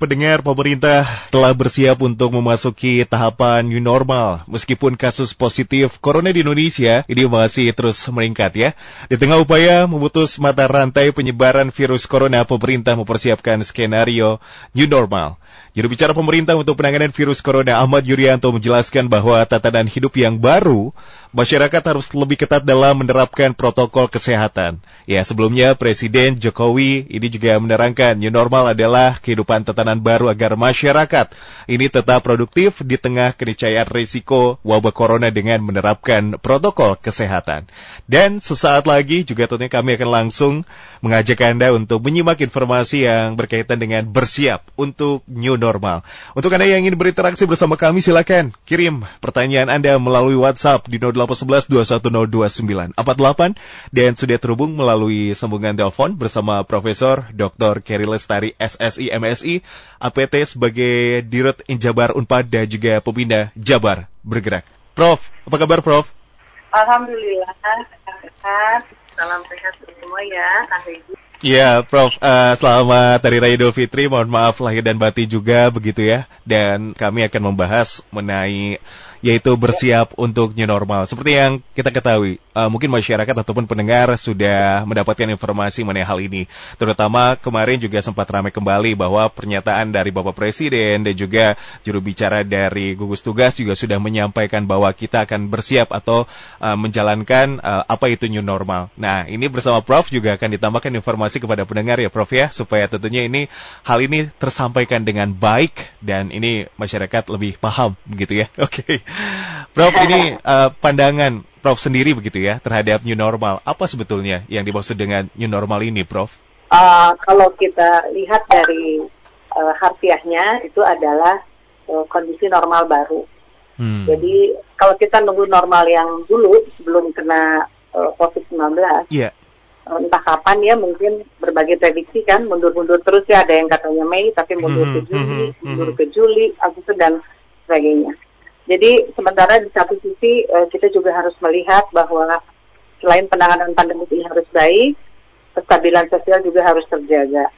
pendengar pemerintah telah bersiap untuk memasuki tahapan new normal. Meskipun kasus positif corona di Indonesia ini masih terus meningkat ya. Di tengah upaya memutus mata rantai penyebaran virus corona, pemerintah mempersiapkan skenario new normal. Juru bicara pemerintah untuk penanganan virus corona Ahmad Yuryanto menjelaskan bahwa tatanan hidup yang baru masyarakat harus lebih ketat dalam menerapkan protokol kesehatan. Ya, sebelumnya Presiden Jokowi ini juga menerangkan new normal adalah kehidupan tatanan baru agar masyarakat ini tetap produktif di tengah keniscayaan risiko wabah corona dengan menerapkan protokol kesehatan. Dan sesaat lagi juga tentunya kami akan langsung mengajak Anda untuk menyimak informasi yang berkaitan dengan bersiap untuk new normal. Untuk Anda yang ingin berinteraksi bersama kami silakan kirim pertanyaan Anda melalui WhatsApp di 08 0811 dan sudah terhubung melalui sambungan telepon bersama Profesor Dr. Kerry Lestari SSI MSI APT sebagai Dirut Injabar Unpad dan juga Pembina Jabar Bergerak. Prof, apa kabar Prof? Alhamdulillah, sehat. Salam sehat semua ya, Ya, Prof. Uh, selamat Hari Raya Idul Fitri. Mohon maaf lahir dan batin juga begitu ya. Dan kami akan membahas mengenai yaitu bersiap untuk new normal. Seperti yang kita ketahui, uh, mungkin masyarakat ataupun pendengar sudah mendapatkan informasi mengenai hal ini. Terutama kemarin juga sempat ramai kembali bahwa pernyataan dari Bapak Presiden dan juga juru bicara dari gugus tugas juga sudah menyampaikan bahwa kita akan bersiap atau uh, menjalankan uh, apa itu new normal. Nah, ini bersama Prof juga akan ditambahkan informasi kepada pendengar ya Prof ya, supaya tentunya ini hal ini tersampaikan dengan baik dan ini masyarakat lebih paham begitu ya. Oke. Okay. Prof, ini uh, pandangan Prof sendiri begitu ya terhadap new normal. Apa sebetulnya yang dimaksud dengan new normal ini, Prof? Uh, kalau kita lihat dari uh, harfiahnya itu adalah uh, kondisi normal baru. Hmm. Jadi kalau kita nunggu normal yang dulu sebelum kena uh, COVID-19, yeah. entah kapan ya mungkin berbagai prediksi kan mundur-mundur terus ya ada yang katanya Mei tapi mundur hmm, ke Juni, hmm, hmm, mundur ke Juli, Agustus dan sebagainya. Jadi sementara di satu sisi uh, kita juga harus melihat bahwa selain penanganan pandemi ini harus baik, kestabilan sosial juga harus terjaga.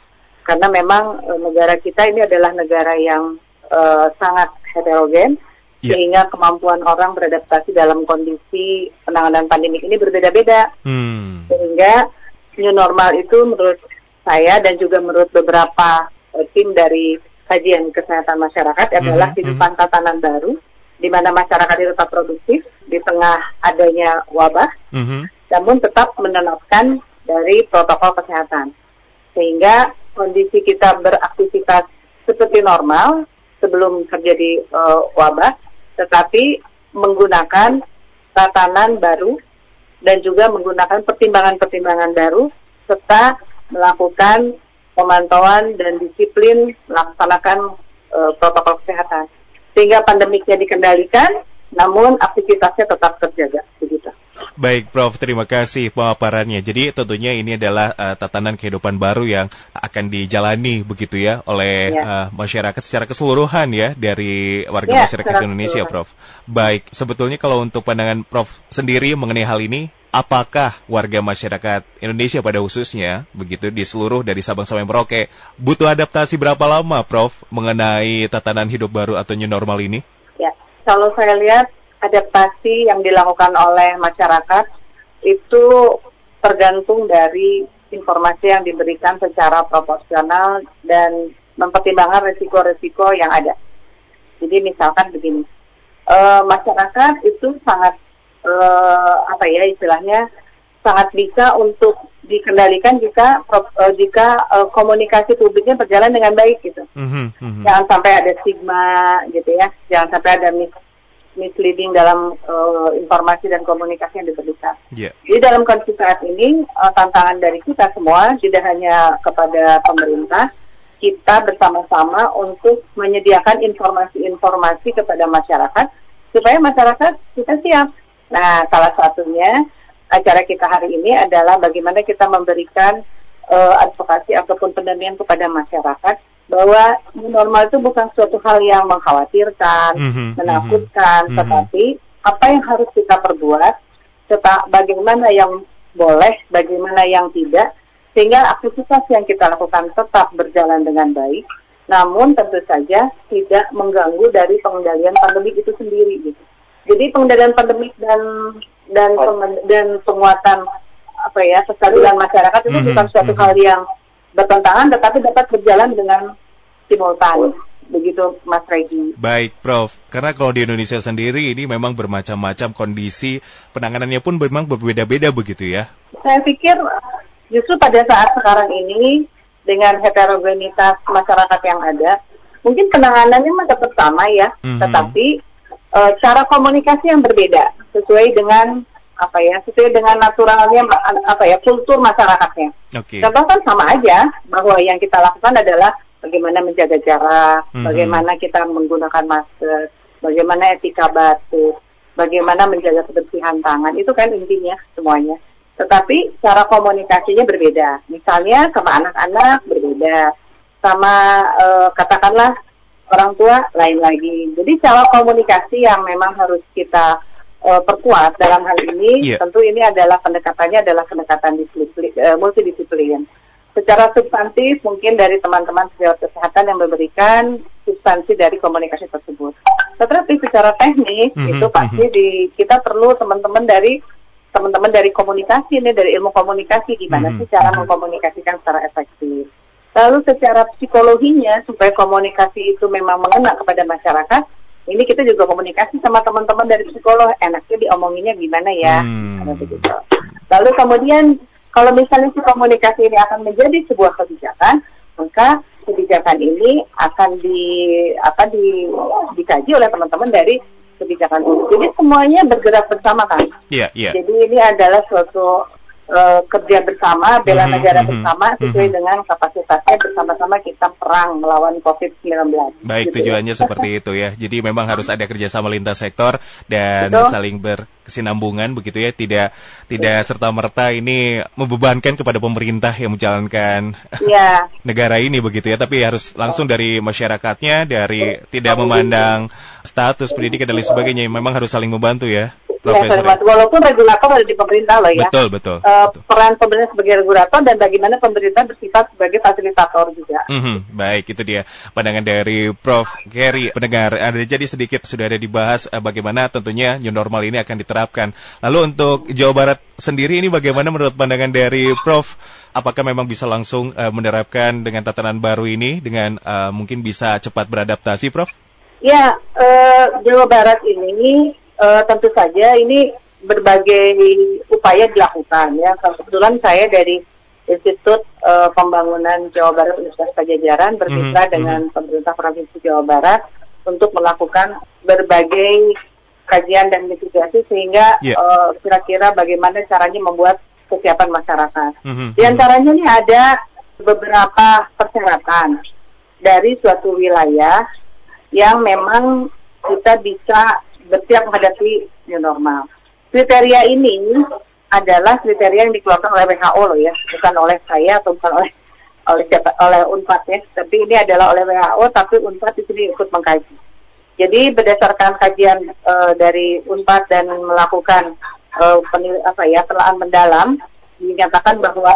Karena memang uh, negara kita ini adalah negara yang uh, sangat heterogen, yeah. sehingga kemampuan orang beradaptasi dalam kondisi penanganan pandemi ini berbeda-beda. Hmm. Sehingga new normal itu menurut saya dan juga menurut beberapa uh, tim dari kajian kesehatan masyarakat adalah mm -hmm. kehidupan tatanan baru di mana masyarakat itu tetap produktif di tengah adanya wabah, mm-hmm. namun tetap menerapkan dari protokol kesehatan. Sehingga kondisi kita beraktivitas seperti normal sebelum terjadi uh, wabah, tetapi menggunakan tatanan baru dan juga menggunakan pertimbangan-pertimbangan baru serta melakukan pemantauan dan disiplin melaksanakan uh, protokol kesehatan sehingga pandemiknya dikendalikan, namun aktivitasnya tetap terjaga. Begitu. Baik, Prof. Terima kasih pemaparannya. Jadi tentunya ini adalah uh, tatanan kehidupan baru yang akan dijalani begitu ya oleh ya. Uh, masyarakat secara keseluruhan ya dari warga ya, masyarakat Indonesia, Prof. Baik, sebetulnya kalau untuk pandangan Prof sendiri mengenai hal ini, apakah warga masyarakat Indonesia pada khususnya begitu di seluruh dari Sabang sampai Merauke butuh adaptasi berapa lama Prof mengenai tatanan hidup baru atau new normal ini? Ya, kalau saya lihat adaptasi yang dilakukan oleh masyarakat itu tergantung dari informasi yang diberikan secara proporsional dan mempertimbangkan resiko-resiko yang ada. Jadi misalkan begini, e, masyarakat itu sangat uh, apa ya istilahnya sangat bisa untuk dikendalikan jika uh, jika uh, komunikasi publiknya berjalan dengan baik gitu. Mm-hmm, mm-hmm. Jangan sampai ada stigma gitu ya, jangan sampai ada mis misleading dalam uh, informasi dan komunikasi yang diberikan. Yeah. Jadi dalam kondisi saat ini uh, tantangan dari kita semua tidak hanya kepada pemerintah, kita bersama-sama untuk menyediakan informasi-informasi kepada masyarakat supaya masyarakat kita siap Nah, salah satunya acara kita hari ini adalah bagaimana kita memberikan uh, advokasi ataupun pendampingan kepada masyarakat bahwa normal itu bukan suatu hal yang mengkhawatirkan, mm -hmm, menakutkan, mm -hmm. tetapi apa yang harus kita perbuat, serta bagaimana yang boleh, bagaimana yang tidak, sehingga aktivitas yang kita lakukan tetap berjalan dengan baik, namun tentu saja tidak mengganggu dari pengendalian pandemi itu sendiri gitu. Jadi pengendalian pandemi dan dan dan penguatan apa ya kestabilan masyarakat itu mm -hmm. bukan suatu mm -hmm. hal yang bertentangan tetapi dapat berjalan dengan simultan begitu Mas Regi. Baik Prof, karena kalau di Indonesia sendiri ini memang bermacam-macam kondisi penanganannya pun memang berbeda-beda begitu ya. Saya pikir justru pada saat sekarang ini dengan heterogenitas masyarakat yang ada, mungkin penanganannya masih tetap sama ya, mm -hmm. tetapi e, cara komunikasi yang berbeda sesuai dengan apa ya sesuai dengan naturalnya apa ya kultur masyarakatnya. Okay. Contoh kan sama aja bahwa yang kita lakukan adalah bagaimana menjaga jarak, mm-hmm. bagaimana kita menggunakan masker, bagaimana etika batuk, bagaimana menjaga kebersihan tangan itu kan intinya semuanya. Tetapi cara komunikasinya berbeda. Misalnya sama anak-anak berbeda, sama uh, katakanlah orang tua lain lagi. Jadi cara komunikasi yang memang harus kita uh, perkuat dalam hal ini yeah. tentu ini adalah pendekatannya adalah pendekatan disiplin, uh, multidisiplin. Secara substantif mungkin dari teman-teman sejawat kesehatan yang memberikan substansi dari komunikasi tersebut. Tetapi secara teknis mm -hmm, itu pasti mm -hmm. di kita perlu teman-teman dari teman-teman dari komunikasi ini dari ilmu komunikasi gimana mm -hmm. sih cara mengkomunikasikan secara efektif. Lalu secara psikologinya supaya komunikasi itu memang mengena kepada masyarakat, ini kita juga komunikasi sama teman-teman dari psikolog. Enaknya diomonginnya gimana ya? Hmm. begitu. Lalu kemudian kalau misalnya si komunikasi ini akan menjadi sebuah kebijakan maka kebijakan ini akan di apa di dikaji oleh teman-teman dari kebijakan itu jadi semuanya bergerak bersama kan? Yeah, yeah. jadi ini adalah suatu uh, kerja bersama, bela mm-hmm, negara mm-hmm, bersama sesuai mm-hmm. dengan kapasitasnya bersama-sama kita perang melawan COVID-19. Baik, gitu ya. tujuannya ya. seperti itu ya. Jadi memang harus ada kerjasama lintas sektor dan Betul. saling berkesinambungan begitu ya. Tidak tidak serta merta ini membebankan kepada pemerintah yang menjalankan ya. negara ini begitu ya. Tapi harus langsung dari masyarakatnya, dari tidak memandang status pendidikan dan lain sebagainya. Memang harus saling membantu ya. Profesor. Ya, walaupun regulator ada di pemerintah loh ya. Betul, betul, uh, betul. Peran pemerintah sebagai regulator dan bagaimana pemerintah bersifat sebagai fasilitator juga. Mm -hmm, baik, itu dia pandangan dari Prof. Gary. Pendengar, ada jadi sedikit sudah ada dibahas uh, bagaimana tentunya new normal ini akan diterapkan. Lalu untuk Jawa Barat sendiri ini bagaimana menurut pandangan dari Prof? Apakah memang bisa langsung uh, menerapkan dengan tatanan baru ini dengan uh, mungkin bisa cepat beradaptasi, Prof? Ya, uh, Jawa Barat ini uh, tentu saja ini berbagai upaya dilakukan ya. Kebetulan saya dari Institut uh, Pembangunan Jawa Barat Universitas Pajajaran bermitra mm -hmm. dengan pemerintah Provinsi Jawa Barat untuk melakukan berbagai kajian dan mitigasi sehingga yeah. uh, kira-kira bagaimana caranya membuat kesiapan masyarakat. Mm -hmm. Di antaranya ini ada beberapa persyaratan dari suatu wilayah yang memang kita bisa bersiap menghadapi new normal. Kriteria ini adalah kriteria yang dikeluarkan oleh WHO loh ya, bukan oleh saya atau bukan oleh oleh siapa, oleh Unpad ya, tapi ini adalah oleh WHO tapi Unpad di sini ikut mengkaji. Jadi berdasarkan kajian uh, dari Unpad dan melakukan uh, penil, apa ya penelaan mendalam dinyatakan bahwa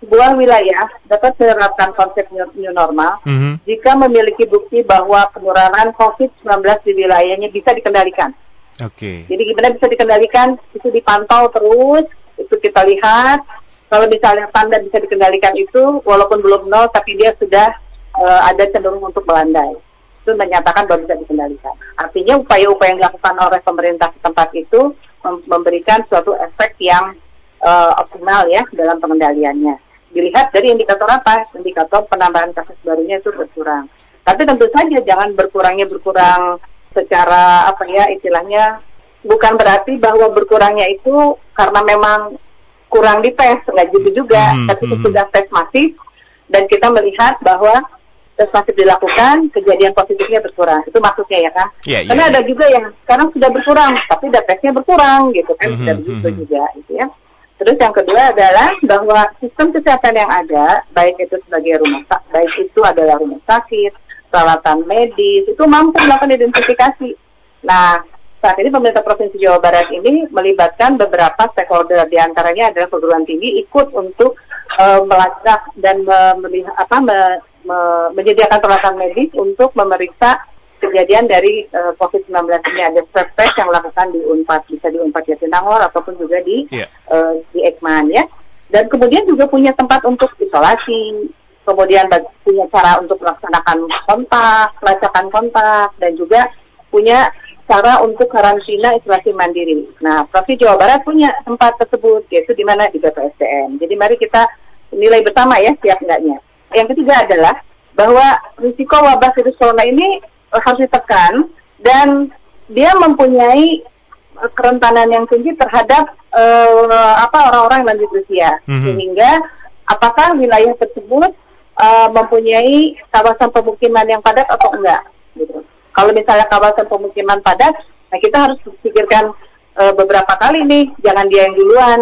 sebuah wilayah dapat menerapkan konsep new normal mm -hmm. jika memiliki bukti bahwa penularan COVID-19 di wilayahnya bisa dikendalikan. Oke. Okay. Jadi gimana bisa dikendalikan? Itu dipantau terus, itu kita lihat. Kalau misalnya tanda bisa dikendalikan itu, walaupun belum nol, tapi dia sudah uh, ada cenderung untuk melandai. Itu menyatakan bahwa bisa dikendalikan. Artinya upaya-upaya yang dilakukan oleh pemerintah tempat itu memberikan suatu efek yang uh, optimal ya dalam pengendaliannya dilihat dari indikator apa? Indikator penambahan kasus barunya itu berkurang. Tapi tentu saja jangan berkurangnya berkurang secara apa ya istilahnya bukan berarti bahwa berkurangnya itu karena memang kurang dites nggak gitu juga hmm, tapi hmm. sudah tes masif dan kita melihat bahwa tes masif dilakukan kejadian positifnya berkurang itu maksudnya ya kan yeah, yeah, karena yeah. ada juga yang sekarang sudah berkurang tapi tesnya berkurang gitu kan hmm, sudah hmm, begitu hmm. juga gitu ya Terus yang kedua adalah bahwa sistem kesehatan yang ada, baik itu sebagai rumah sakit, baik itu adalah rumah sakit, peralatan medis, itu mampu melakukan identifikasi. Nah, saat ini pemerintah Provinsi Jawa Barat ini melibatkan beberapa stakeholder, di antaranya adalah perguruan tinggi ikut untuk uh, melacak dan melihat apa me, me menyediakan peralatan medis untuk memeriksa kejadian dari uh, COVID-19 ini ada swab test yang dilakukan di Unpad bisa di Unpad Jatinangor ataupun juga di yeah. Iya. uh, di Ekman ya dan kemudian juga punya tempat untuk isolasi kemudian punya cara untuk melaksanakan kontak pelacakan kontak dan juga punya cara untuk karantina isolasi mandiri. Nah, Provinsi Jawa Barat punya tempat tersebut, yaitu di mana di BPSDM. Jadi mari kita nilai bersama ya siap enggaknya. Yang ketiga adalah bahwa risiko wabah virus corona ini harus ditekan dan dia mempunyai eh, kerentanan yang tinggi terhadap uh, apa orang-orang yang lanjut usia mm-hmm. sehingga apakah wilayah tersebut uh, mempunyai kawasan pemukiman yang padat atau enggak gitu. Kalau misalnya kawasan pemukiman padat, nah kita harus pikirkan uh, beberapa kali nih, jangan dia yang duluan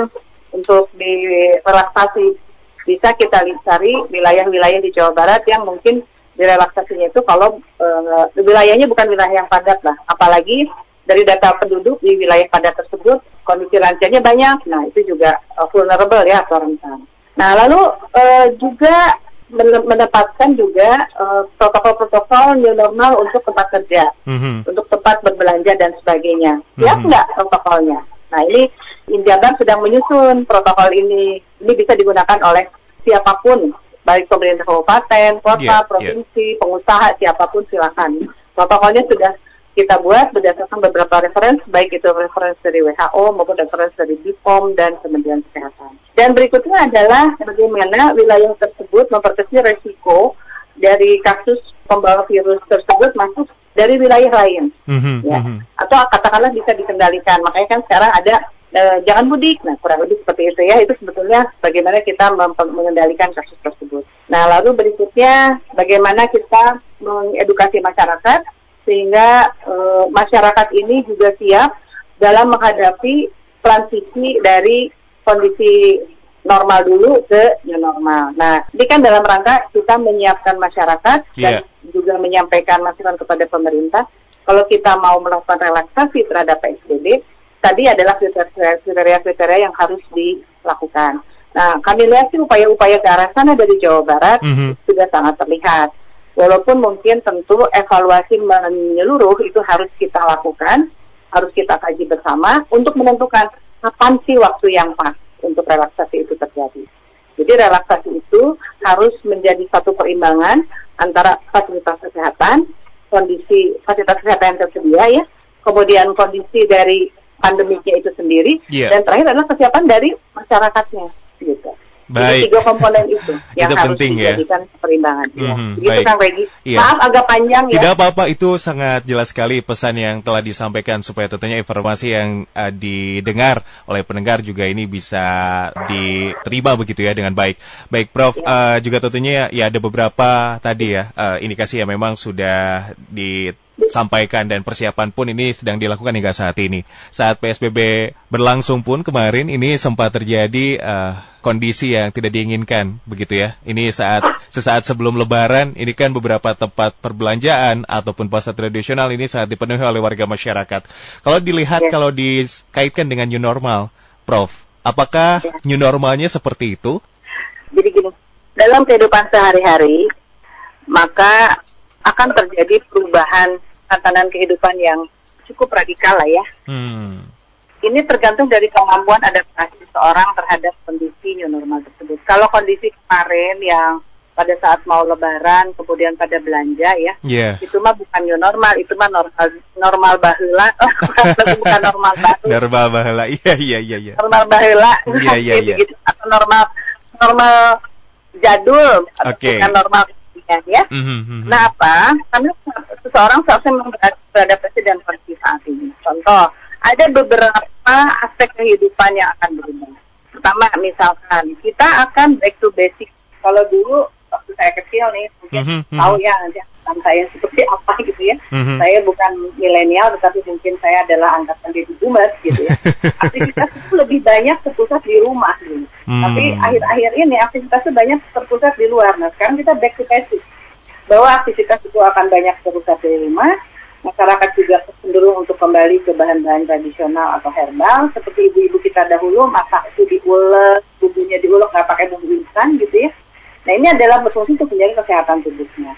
untuk direlaksasi. Bisa kita cari wilayah-wilayah di Jawa Barat yang mungkin direlaksasinya itu kalau uh, wilayahnya bukan wilayah yang padat lah, apalagi dari data penduduk di wilayah padat tersebut kondisi lansianya banyak, nah itu juga uh, vulnerable ya atau rentan. Nah lalu uh, juga menempatkan juga protokol-protokol uh, new normal untuk tempat kerja, mm-hmm. untuk tempat berbelanja dan sebagainya. Siap mm-hmm. nggak protokolnya? Nah ini Injabar sedang menyusun protokol ini. Ini bisa digunakan oleh siapa pun baik pemerintah kabupaten, kota, yeah, provinsi, yeah. pengusaha, siapa pun silakan. Protokolnya sudah kita buat berdasarkan beberapa referensi, baik itu referensi dari WHO maupun referensi dari BPOM dan Kementerian Kesehatan. Dan berikutnya adalah bagaimana wilayah tersebut memperkecil resiko dari kasus pembawa virus tersebut masuk dari wilayah lain, mm-hmm, ya. Mm-hmm. Atau katakanlah bisa dikendalikan. Makanya kan sekarang ada e, jangan mudik. Nah, kurang lebih seperti itu ya. Itu sebetulnya bagaimana kita mengendalikan kasus tersebut. Nah, lalu berikutnya bagaimana kita mengedukasi masyarakat sehingga e, masyarakat ini juga siap dalam menghadapi transisi dari kondisi normal dulu ke new normal. Nah, ini kan dalam rangka kita menyiapkan masyarakat yeah. dan juga menyampaikan masukan kepada pemerintah. Kalau kita mau melakukan relaksasi terhadap PSBB, tadi adalah kriteria-kriteria yang harus dilakukan. Nah, kami lihat sih upaya-upaya ke arah sana dari Jawa Barat mm -hmm. sudah sangat terlihat. Walaupun mungkin tentu evaluasi menyeluruh itu harus kita lakukan, harus kita kaji bersama untuk menentukan kapan sih waktu yang pas untuk relaksasi itu terjadi. Jadi relaksasi itu harus menjadi satu perimbangan antara fasilitas kesehatan, kondisi fasilitas kesehatan yang tersedia ya, kemudian kondisi dari pandemiknya itu sendiri yeah. dan terakhir adalah kesiapan dari masyarakatnya gitu. Baik. Jadi tiga komponen itu yang itu harus penting, ya. dijadikan ya? perimbangan. Mm -hmm, ya. Begitu Kang Regi. Ya. Maaf agak panjang ya. Tidak apa-apa, itu sangat jelas sekali pesan yang telah disampaikan supaya tentunya informasi yang uh, didengar oleh pendengar juga ini bisa diterima begitu ya dengan baik. Baik, Prof. Ya. Uh, juga tentunya ya ada beberapa tadi ya uh, indikasi yang memang sudah di sampaikan dan persiapan pun ini sedang dilakukan hingga saat ini. Saat PSBB berlangsung pun kemarin ini sempat terjadi uh, kondisi yang tidak diinginkan begitu ya. Ini saat sesaat sebelum lebaran ini kan beberapa tempat perbelanjaan ataupun pasar tradisional ini saat dipenuhi oleh warga masyarakat. Kalau dilihat ya. kalau dikaitkan dengan new normal, Prof, apakah ya. new normalnya seperti itu? Jadi gini, dalam kehidupan sehari-hari maka akan terjadi perubahan tatanan kehidupan yang cukup radikal lah ya. Hmm. Ini tergantung dari kemampuan adaptasi seseorang terhadap kondisi new normal tersebut. Kalau kondisi kemarin yang pada saat mau lebaran kemudian pada belanja ya yeah. itu mah bukan new normal itu mah normal normal bahula bukan normal baru normal bahula iya iya iya iya normal bahula iya iya iya atau normal normal jadul okay. bukan normal ya. Mm-hmm. Nah apa? Karena seseorang seharusnya beradaptasi dengan kondisi saat ini. Contoh, ada beberapa aspek kehidupan yang akan berubah. Pertama, misalkan kita akan back to basic. Kalau dulu saya kecil nih, mungkin mm-hmm. tahu ya nanti saya seperti apa gitu ya. Mm-hmm. Saya bukan milenial, tetapi mungkin saya adalah angkatan baby boomers gitu ya. aktivitas itu lebih banyak terpusat di rumah gitu. Mm. Tapi akhir-akhir ini aktivitas itu banyak terpusat di luar. Nah sekarang kita back to basic. Bahwa aktivitas itu akan banyak terpusat di rumah, masyarakat juga cenderung untuk kembali ke bahan-bahan tradisional atau herbal seperti ibu-ibu kita dahulu masak itu diulek, bumbunya diulek nggak pakai bumbu instan gitu ya Nah ini adalah berfungsi untuk menjaga kesehatan tubuhnya.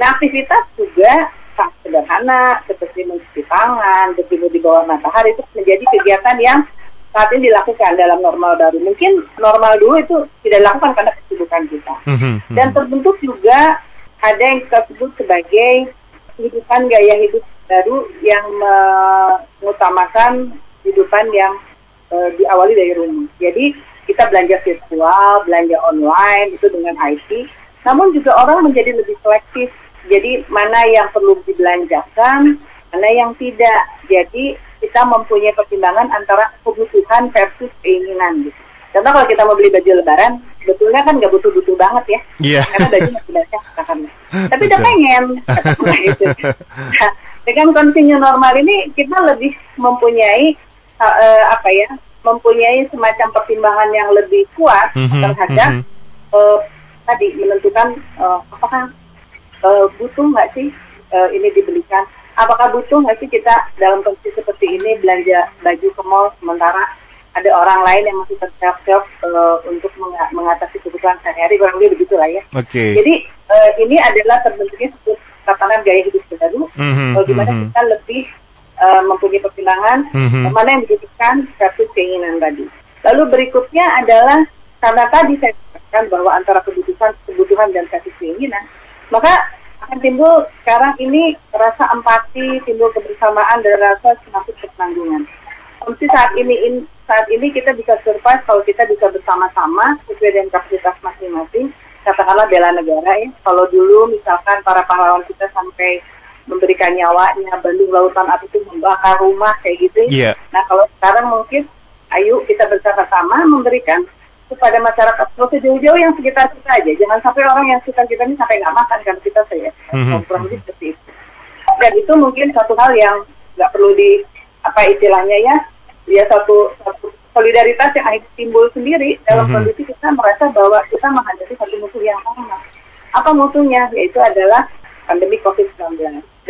Nah aktivitas juga sangat sederhana seperti mencuci tangan, berjemur di bawah matahari itu menjadi kegiatan yang saat ini dilakukan dalam normal baru. Mungkin normal dulu itu tidak dilakukan karena kesibukan kita. Mm-hmm. Dan terbentuk juga ada yang kita sebut sebagai kehidupan gaya hidup baru yang mengutamakan kehidupan yang uh, diawali dari rumah. Jadi kita belanja virtual, belanja online itu dengan IT. Namun juga orang menjadi lebih selektif. Jadi mana yang perlu dibelanjakan, mana yang tidak. Jadi kita mempunyai pertimbangan antara kebutuhan versus keinginan gitu. Contoh kalau kita mau beli baju lebaran, sebetulnya kan nggak butuh-butuh banget ya. Yeah. Karena baju masih banyak katakanlah. Tapi udah pengen. gitu. Nah, dengan kondisi normal ini kita lebih mempunyai uh, apa ya? Mempunyai semacam pertimbangan yang lebih kuat mm -hmm, terhadap mm -hmm. uh, tadi menentukan uh, apakah uh, butuh nggak sih uh, ini dibelikan apakah butuh nggak sih kita dalam kondisi seperti ini belanja baju ke mall sementara ada orang lain yang masih terseok-seok uh, untuk meng mengatasi kebutuhan sehari-hari kurang lebih begitu lah ya. Okay. Jadi uh, ini adalah terbentuknya satu tatanan gaya hidup baru, mm -hmm, uh, di mana mm -hmm. kita lebih uh, mempunyai pertimbangan mm -hmm. mana yang dibutuhkan versus keinginan tadi. Lalu berikutnya adalah karena tadi saya katakan bahwa antara kebutuhan kebutuhan dan versus keinginan, maka akan timbul sekarang ini rasa empati, timbul kebersamaan dan rasa semakin bertanggungan. Mesti saat ini in, saat ini kita bisa survive kalau kita bisa bersama-sama sesuai dengan kapasitas masing-masing. Katakanlah bela negara ya. Kalau dulu misalkan para pahlawan kita sampai memberikan nyawanya, bandung lautan api itu membakar rumah kayak gitu. Yeah. Nah kalau sekarang mungkin ayo kita bersama-sama memberikan kepada masyarakat nggak jauh-jauh yang sekitar kita aja jangan sampai orang yang sekitar kita ini sampai nggak makan karena kita saya mm-hmm. kurang lebih seperti itu dan itu mungkin satu hal yang nggak perlu di apa istilahnya ya ya satu satu solidaritas yang akhirnya timbul sendiri dalam mm-hmm. kondisi kita merasa bahwa kita menghadapi satu musuh yang sama apa musuhnya yaitu adalah pandemi COVID-19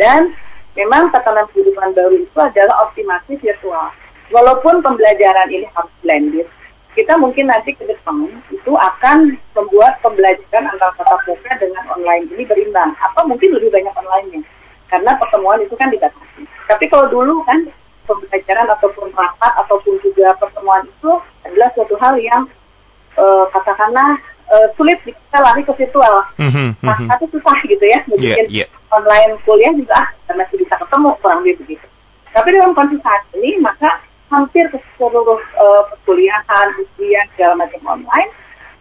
dan memang tatanan kehidupan baru itu adalah optimasi virtual walaupun pembelajaran ini harus blended kita mungkin nanti ke depan itu akan membuat pembelajaran antara tatap muka dengan online ini berimbang. Atau mungkin lebih banyak online-nya. Karena pertemuan itu kan dibatasi. Tapi kalau dulu kan pembelajaran ataupun rapat ataupun juga pertemuan itu adalah suatu hal yang uh, katakanlah uh, sulit kita lari ke virtual. Mm-hmm, nah, tapi susah gitu ya. Mungkin yeah, yeah. online kuliah juga ah, masih bisa ketemu kurang lebih begitu. Tapi dalam kondisi saat ini maka hampir ke seluruh uh, perkuliahan, ujian, segala macam online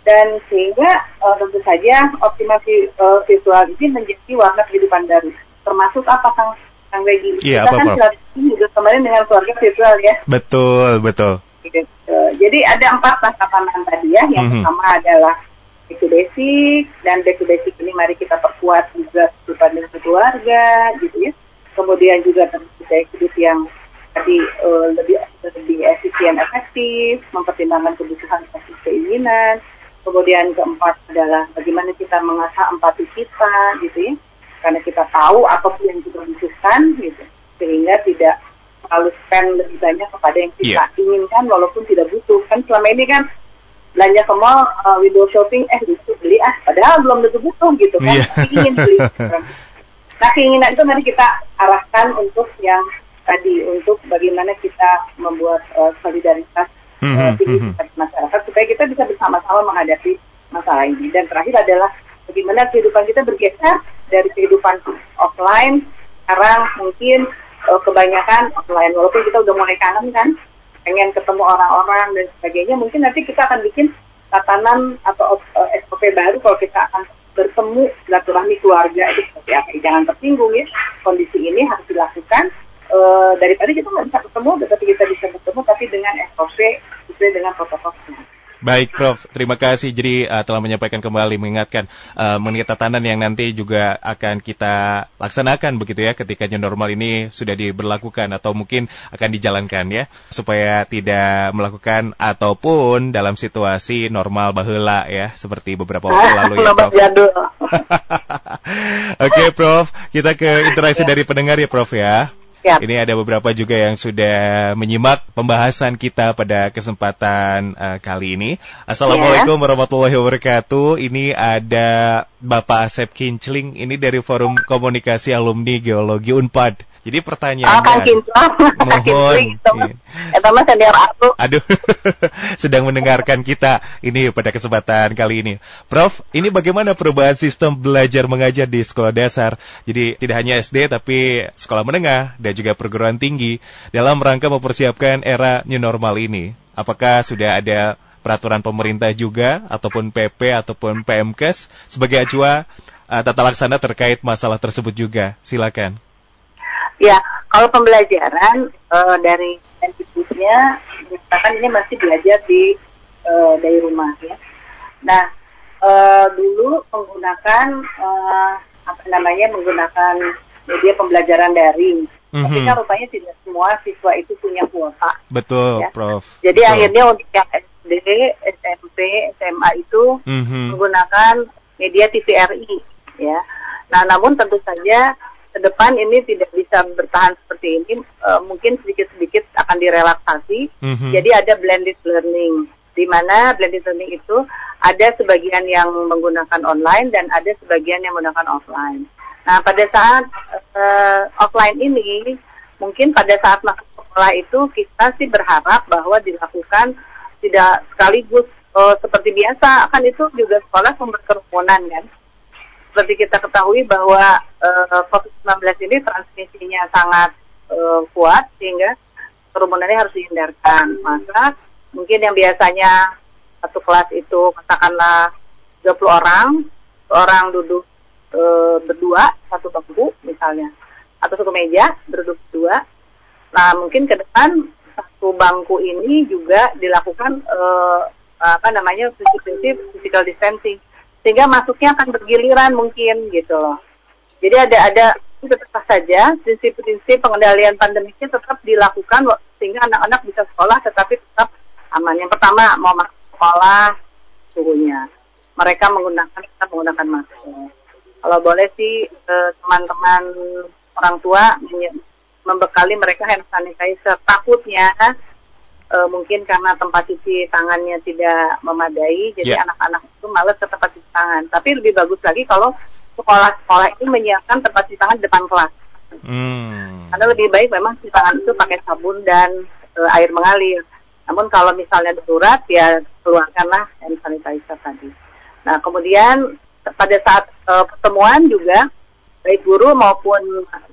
dan sehingga uh, tentu saja optimasi uh, visual ini menjadi warna kehidupan baru. Termasuk apa Kang Kang Regi? Iya, Kita apa, kan juga kemarin dengan keluarga virtual ya. Betul, betul. Gitu. Jadi ada empat tatanan tadi ya. Yang mm -hmm. pertama adalah back basic dan back basic ini mari kita perkuat juga dengan keluarga gitu ya. Kemudian juga saja hidup yang tadi uh, lebih lebih efisien efektif, mempertimbangkan kebutuhan versus keinginan. Kemudian keempat adalah bagaimana kita mengasah empati kita, gitu ya, karena kita tahu apa yang kita butuhkan, gitu, sehingga tidak terlalu spend lebih banyak kepada yang kita yeah. inginkan walaupun tidak butuh. Kan selama ini kan belanja ke mall, uh, window shopping, eh butuh beli ah, padahal belum tentu butuh gitu kan, yeah. ingin beli. Nah keinginan itu nanti kita arahkan untuk yang tadi untuk bagaimana kita membuat uh, solidaritas mm -hmm. uh, tinggi mm -hmm. masyarakat supaya kita bisa bersama-sama menghadapi masalah ini. Dan terakhir adalah bagaimana kehidupan kita bergeser dari kehidupan offline sekarang mungkin uh, kebanyakan offline walaupun kita udah mulai kangen kan pengen ketemu orang-orang dan sebagainya mungkin nanti kita akan bikin tatanan atau SOP baru kalau kita akan bertemu silaturahmi keluarga itu seperti apa. Jangan tersinggung ya kondisi ini harus dilakukan. Uh, daripada kita nggak bisa ketemu, tetapi kita bisa bertemu tapi dengan SOP sesuai dengan protokol Baik, Prof. Terima kasih. Jadi uh, telah menyampaikan kembali mengingatkan uh, mengenai tatanan yang nanti juga akan kita laksanakan begitu ya ketika new normal ini sudah diberlakukan atau mungkin akan dijalankan ya supaya tidak melakukan ataupun dalam situasi normal bahula ya seperti beberapa waktu lalu ya, Prof. Oke, Prof. Kita ke interaksi dari pendengar ya, Prof ya. Siap. Ini ada beberapa juga yang sudah menyimak pembahasan kita pada kesempatan uh, kali ini. Assalamualaikum ya. warahmatullahi wabarakatuh. Ini ada Bapak Asep Kincling, ini dari Forum Komunikasi Alumni Geologi Unpad. Jadi pertanyaan. Ah, mohon. Sama senior aku. Aduh, sedang mendengarkan kita ini pada kesempatan kali ini. Prof, ini bagaimana perubahan sistem belajar mengajar di sekolah dasar? Jadi tidak hanya SD tapi sekolah menengah dan juga perguruan tinggi dalam rangka mempersiapkan era new normal ini. Apakah sudah ada peraturan pemerintah juga ataupun PP ataupun PMKes sebagai acuan uh, tata laksana terkait masalah tersebut juga? Silakan. Ya, kalau pembelajaran uh, dari institusinya menyatakan ini masih belajar di uh, dari rumah ya. Nah, uh, dulu menggunakan uh, apa namanya menggunakan media pembelajaran daring. Mm-hmm. Tapi kan rupanya tidak semua siswa itu punya kuota. Betul, ya. Prof. Jadi Betul. akhirnya untuk yang SD, SMP, SMA itu mm-hmm. menggunakan media TVRI ya. Nah, namun tentu saja ke depan ini tidak bisa bertahan seperti ini, uh, mungkin sedikit-sedikit akan direlaksasi. Mm-hmm. Jadi ada blended learning, di mana blended learning itu ada sebagian yang menggunakan online dan ada sebagian yang menggunakan offline. Nah, pada saat uh, offline ini, mungkin pada saat masuk sekolah itu kita sih berharap bahwa dilakukan tidak sekaligus uh, seperti biasa, kan itu juga sekolah sumber kerumunan kan seperti kita ketahui bahwa uh, COVID-19 ini transmisinya sangat uh, kuat sehingga kerumunannya harus dihindarkan. Maka mungkin yang biasanya satu kelas itu katakanlah 30 orang, orang duduk e, berdua satu bangku misalnya atau satu meja berduduk dua. Nah mungkin ke depan satu bangku ini juga dilakukan e, apa namanya prinsip-prinsip physical distancing sehingga masuknya akan bergiliran mungkin gitu loh. Jadi ada ada tetap saja prinsip-prinsip pengendalian pandemiknya tetap dilakukan sehingga anak-anak bisa sekolah tetapi tetap aman. Yang pertama mau masuk sekolah suhunya. Mereka menggunakan tetap menggunakan masker. Kalau boleh sih eh, teman-teman orang tua membekali mereka hand sanitizer. Takutnya uh, mungkin karena tempat cuci tangannya tidak memadai, jadi ya. anak-anak itu malas ke tempat cuci tangan. Tapi lebih bagus lagi kalau sekolah-sekolah ini menyiapkan tempat cuci tangan di depan kelas. Hmm. Karena lebih baik memang cuci tangan itu pakai sabun dan uh, air mengalir. Namun kalau misalnya darurat ya keluarkanlah hand sanitizer tadi. Nah kemudian pada saat uh, pertemuan juga baik guru maupun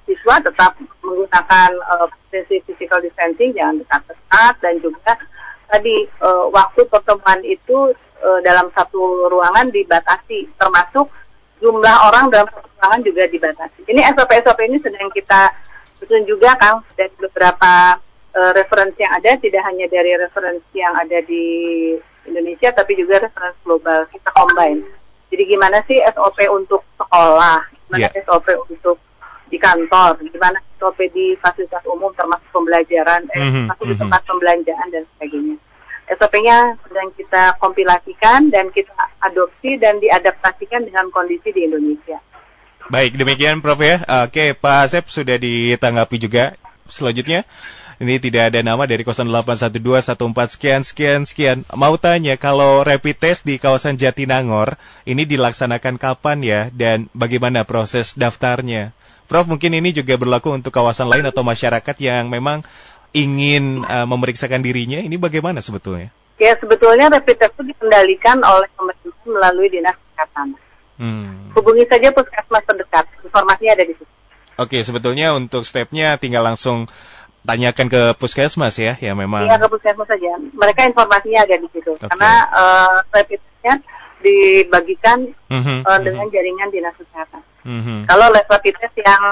siswa tetap menggunakan uh, physical distancing, jangan dekat-dekat dan juga tadi uh, waktu pertemuan itu uh, dalam satu ruangan dibatasi, termasuk jumlah orang dalam satu ruangan juga dibatasi. Ini SOP-SOP ini sedang kita susun juga, Kang, dari beberapa uh, referensi yang ada, tidak hanya dari referensi yang ada di Indonesia, tapi juga referensi global kita combine. Jadi gimana sih SOP untuk sekolah, gimana yeah. SOP untuk di kantor, gimana SOP di fasilitas umum termasuk pembelajaran, eh, mm -hmm, termasuk mm -hmm. di tempat pembelanjaan dan sebagainya. SOP-nya sedang kita kompilasikan dan kita adopsi dan diadaptasikan dengan kondisi di Indonesia. Baik, demikian Prof ya. Oke, Pak Asep sudah ditanggapi juga. Selanjutnya, ini tidak ada nama dari 081214 sekian sekian sekian. Mau tanya kalau rapid test di kawasan Jatinangor ini dilaksanakan kapan ya dan bagaimana proses daftarnya? Prof mungkin ini juga berlaku untuk kawasan lain atau masyarakat yang memang ingin uh, memeriksakan dirinya. Ini bagaimana sebetulnya? Ya sebetulnya rapid test itu dikendalikan oleh pemerintah melalui dinas kesehatan. Hmm. Hubungi saja puskesmas terdekat. Informasinya ada di situ. Oke, sebetulnya untuk stepnya tinggal langsung tanyakan ke puskesmas ya, ya memang. Iya ke puskesmas saja. Mereka informasinya ada di situ. Okay. Karena uh, rapidnya dibagikan mm-hmm, uh, dengan mm-hmm. jaringan dinas kesehatan. Mm-hmm. Kalau rapid test yang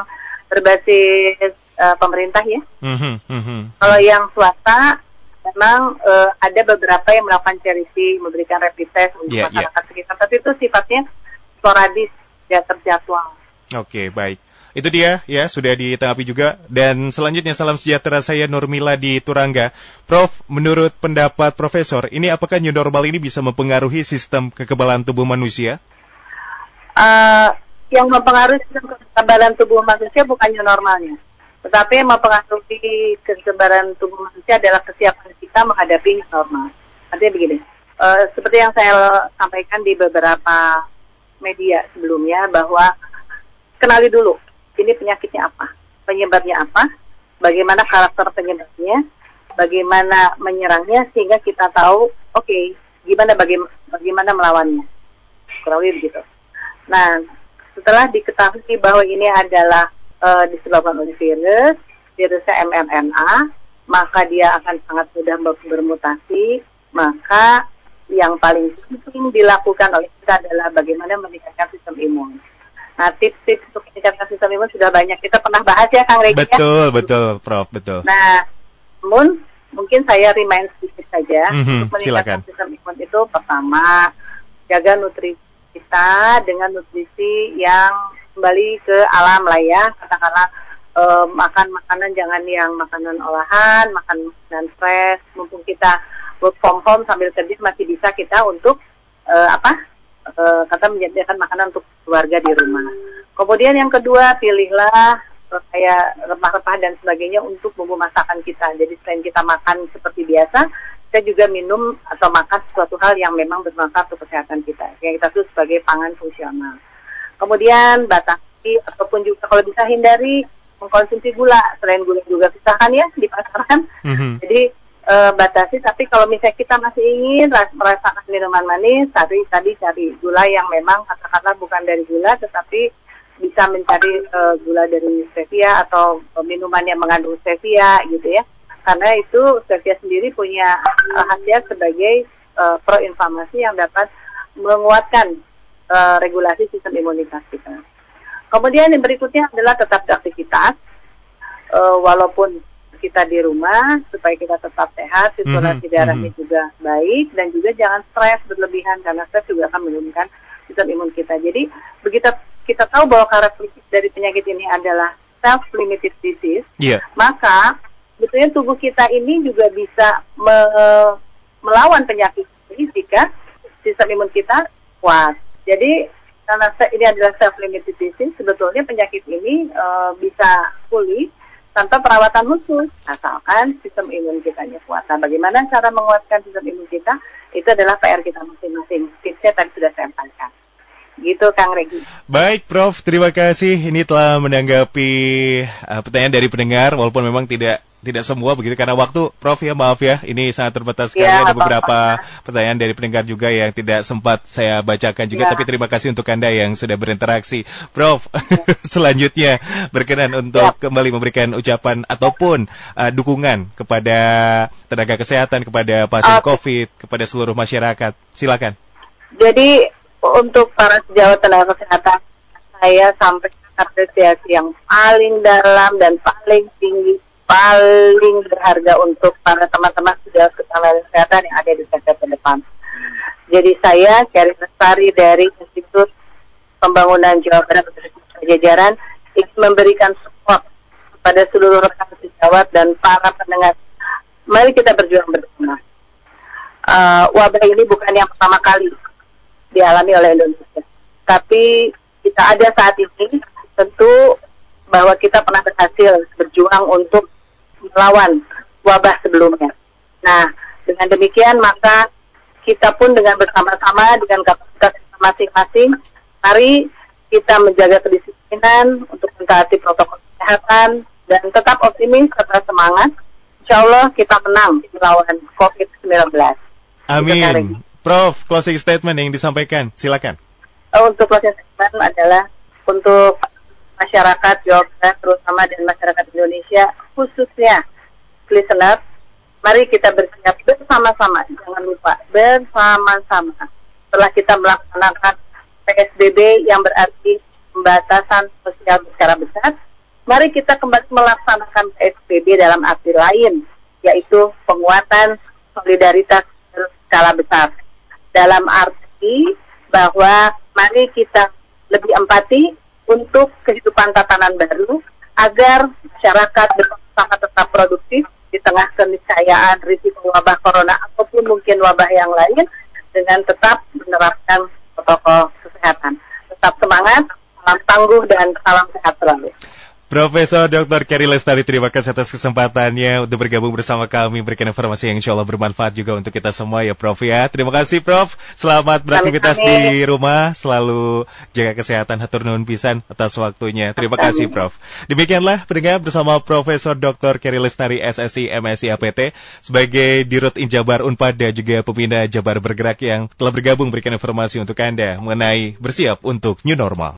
berbasis uh, pemerintah ya. Mm-hmm, mm-hmm. Kalau yang swasta memang uh, ada beberapa yang melakukan charity memberikan rapid test untuk yeah, masyarakat yeah. sekitar, tapi itu sifatnya sporadis, ya terjadwal. Oke, okay, baik. Itu dia ya sudah ditanggapi juga dan selanjutnya salam sejahtera saya Nurmila di Turangga. Prof, menurut pendapat profesor, ini apakah new normal ini bisa mempengaruhi sistem kekebalan tubuh manusia? Uh, yang mempengaruhi sistem kekebalan tubuh manusia bukan new normalnya, Tetapi yang mempengaruhi kekebalan tubuh manusia adalah kesiapan kita menghadapi normal. Artinya begini, uh, seperti yang saya sampaikan di beberapa media sebelumnya bahwa kenali dulu ini penyakitnya apa, penyebabnya apa, bagaimana karakter penyebabnya, bagaimana menyerangnya sehingga kita tahu oke okay, gimana bagaimana, bagaimana melawannya. Kurang lebih begitu. Nah, setelah diketahui bahwa ini adalah uh, disebabkan oleh virus, virusnya mRNA, maka dia akan sangat mudah bermutasi, maka yang paling penting dilakukan oleh kita adalah bagaimana meningkatkan sistem imun. Nah, tips-tips untuk meningkatkan sistem imun sudah banyak kita pernah bahas ya, Kang Regi. Ya? Betul, ya? betul, Prof, betul. Nah, namun mungkin saya remind sedikit saja mm -hmm, untuk meningkatkan silakan. sistem imun itu pertama jaga nutrisi kita dengan nutrisi yang kembali ke alam lah ya katakanlah uh, makan makanan jangan yang makanan olahan makan makanan fresh mumpung kita work from home sambil kerja masih bisa kita untuk uh, apa uh, kata menyediakan makanan untuk keluarga di rumah kemudian yang kedua pilihlah kayak rempah-rempah dan sebagainya untuk bumbu masakan kita. Jadi selain kita makan seperti biasa, kita juga minum atau makan sesuatu hal yang memang bermanfaat untuk kesehatan kita. Yang kita sebut sebagai pangan fungsional. Kemudian batasi ataupun juga kalau bisa hindari mengkonsumsi gula. Selain gula juga pisahkan ya di pasaran. Mm-hmm. Jadi e, batasi. Tapi kalau misalnya kita masih ingin merasakan minuman manis, tadi tadi cari gula yang memang katakanlah bukan dari gula, tetapi bisa mencari uh, gula dari stevia atau minuman yang mengandung stevia gitu ya karena itu stevia sendiri punya uh, khasiat sebagai uh, proinflamasi yang dapat menguatkan uh, regulasi sistem imunitas kita. Kemudian yang berikutnya adalah tetap beraktivitas uh, walaupun kita di rumah supaya kita tetap sehat, sirkulasi mm -hmm. darahnya mm -hmm. juga baik dan juga jangan stres berlebihan karena stres juga akan menurunkan sistem imun kita. Jadi begitu kita tahu bahwa karakteristik dari penyakit ini adalah self-limited disease, yeah. maka betulnya tubuh kita ini juga bisa me melawan penyakit ini jika sistem imun kita kuat. Jadi karena ini adalah self-limited disease, sebetulnya penyakit ini uh, bisa pulih tanpa perawatan khusus, asalkan sistem imun kita kuat. Nah, bagaimana cara menguatkan sistem imun kita? Itu adalah PR kita masing-masing. Tipsnya tadi sudah saya. Gitu Kang Regi. Baik Prof, terima kasih. Ini telah menanggapi uh, pertanyaan dari pendengar walaupun memang tidak tidak semua begitu karena waktu Prof ya maaf ya ini sangat terbatas sekali ya, ada beberapa apa. pertanyaan dari pendengar juga yang tidak sempat saya bacakan juga ya. tapi terima kasih untuk Anda yang sudah berinteraksi Prof ya. selanjutnya berkenan untuk ya. kembali memberikan ucapan ataupun uh, dukungan kepada tenaga kesehatan kepada pasien okay. COVID kepada seluruh masyarakat silakan jadi untuk para sejawat tenaga kesehatan saya sampai apresiasi yang paling dalam dan paling tinggi paling berharga untuk para teman-teman sejawat tenaga kesehatan yang ada di sektor depan. Jadi saya Keri Lestari dari Institut Pembangunan Jawa Barat Jajaran ingin memberikan support kepada seluruh rekan sejawat dan para pendengar. Mari kita berjuang bersama. Uh, wabah ini bukan yang pertama kali dialami oleh Indonesia. Tapi kita ada saat ini tentu bahwa kita pernah berhasil berjuang untuk melawan wabah sebelumnya. Nah, dengan demikian maka kita pun dengan bersama-sama dengan kapasitas masing-masing, mari kita menjaga kedisiplinan untuk mentaati protokol kesehatan dan tetap optimis serta semangat. Insya Allah kita menang melawan COVID-19. Amin. Prof, closing statement yang disampaikan, silakan. Oh, untuk closing statement adalah untuk masyarakat Jawa Barat, terutama dan masyarakat Indonesia, khususnya listener, mari kita bersiap bersama-sama, jangan lupa bersama-sama. Setelah kita melaksanakan PSBB yang berarti pembatasan sosial secara besar, mari kita kembali melaksanakan PSBB dalam arti lain, yaitu penguatan solidaritas skala besar dalam arti bahwa mari kita lebih empati untuk kehidupan tatanan baru agar masyarakat bersama tetap produktif di tengah keniscayaan risiko wabah corona ataupun mungkin wabah yang lain dengan tetap menerapkan protokol kesehatan. Tetap semangat, salam tangguh dan salam sehat selalu. Profesor Dr. Kerry Lestari, terima kasih atas kesempatannya untuk bergabung bersama kami, berikan informasi yang insya Allah bermanfaat juga untuk kita semua ya Prof ya. Terima kasih Prof, selamat beraktivitas di rumah, selalu jaga kesehatan, hatur nuhun pisan atas waktunya. Terima kasih Prof. Demikianlah pendengar bersama Profesor Dr. Kerry Lestari, SSI, MSI, APT, sebagai Dirut Injabar Unpad dan juga pembina Jabar Bergerak yang telah bergabung berikan informasi untuk Anda mengenai bersiap untuk new normal.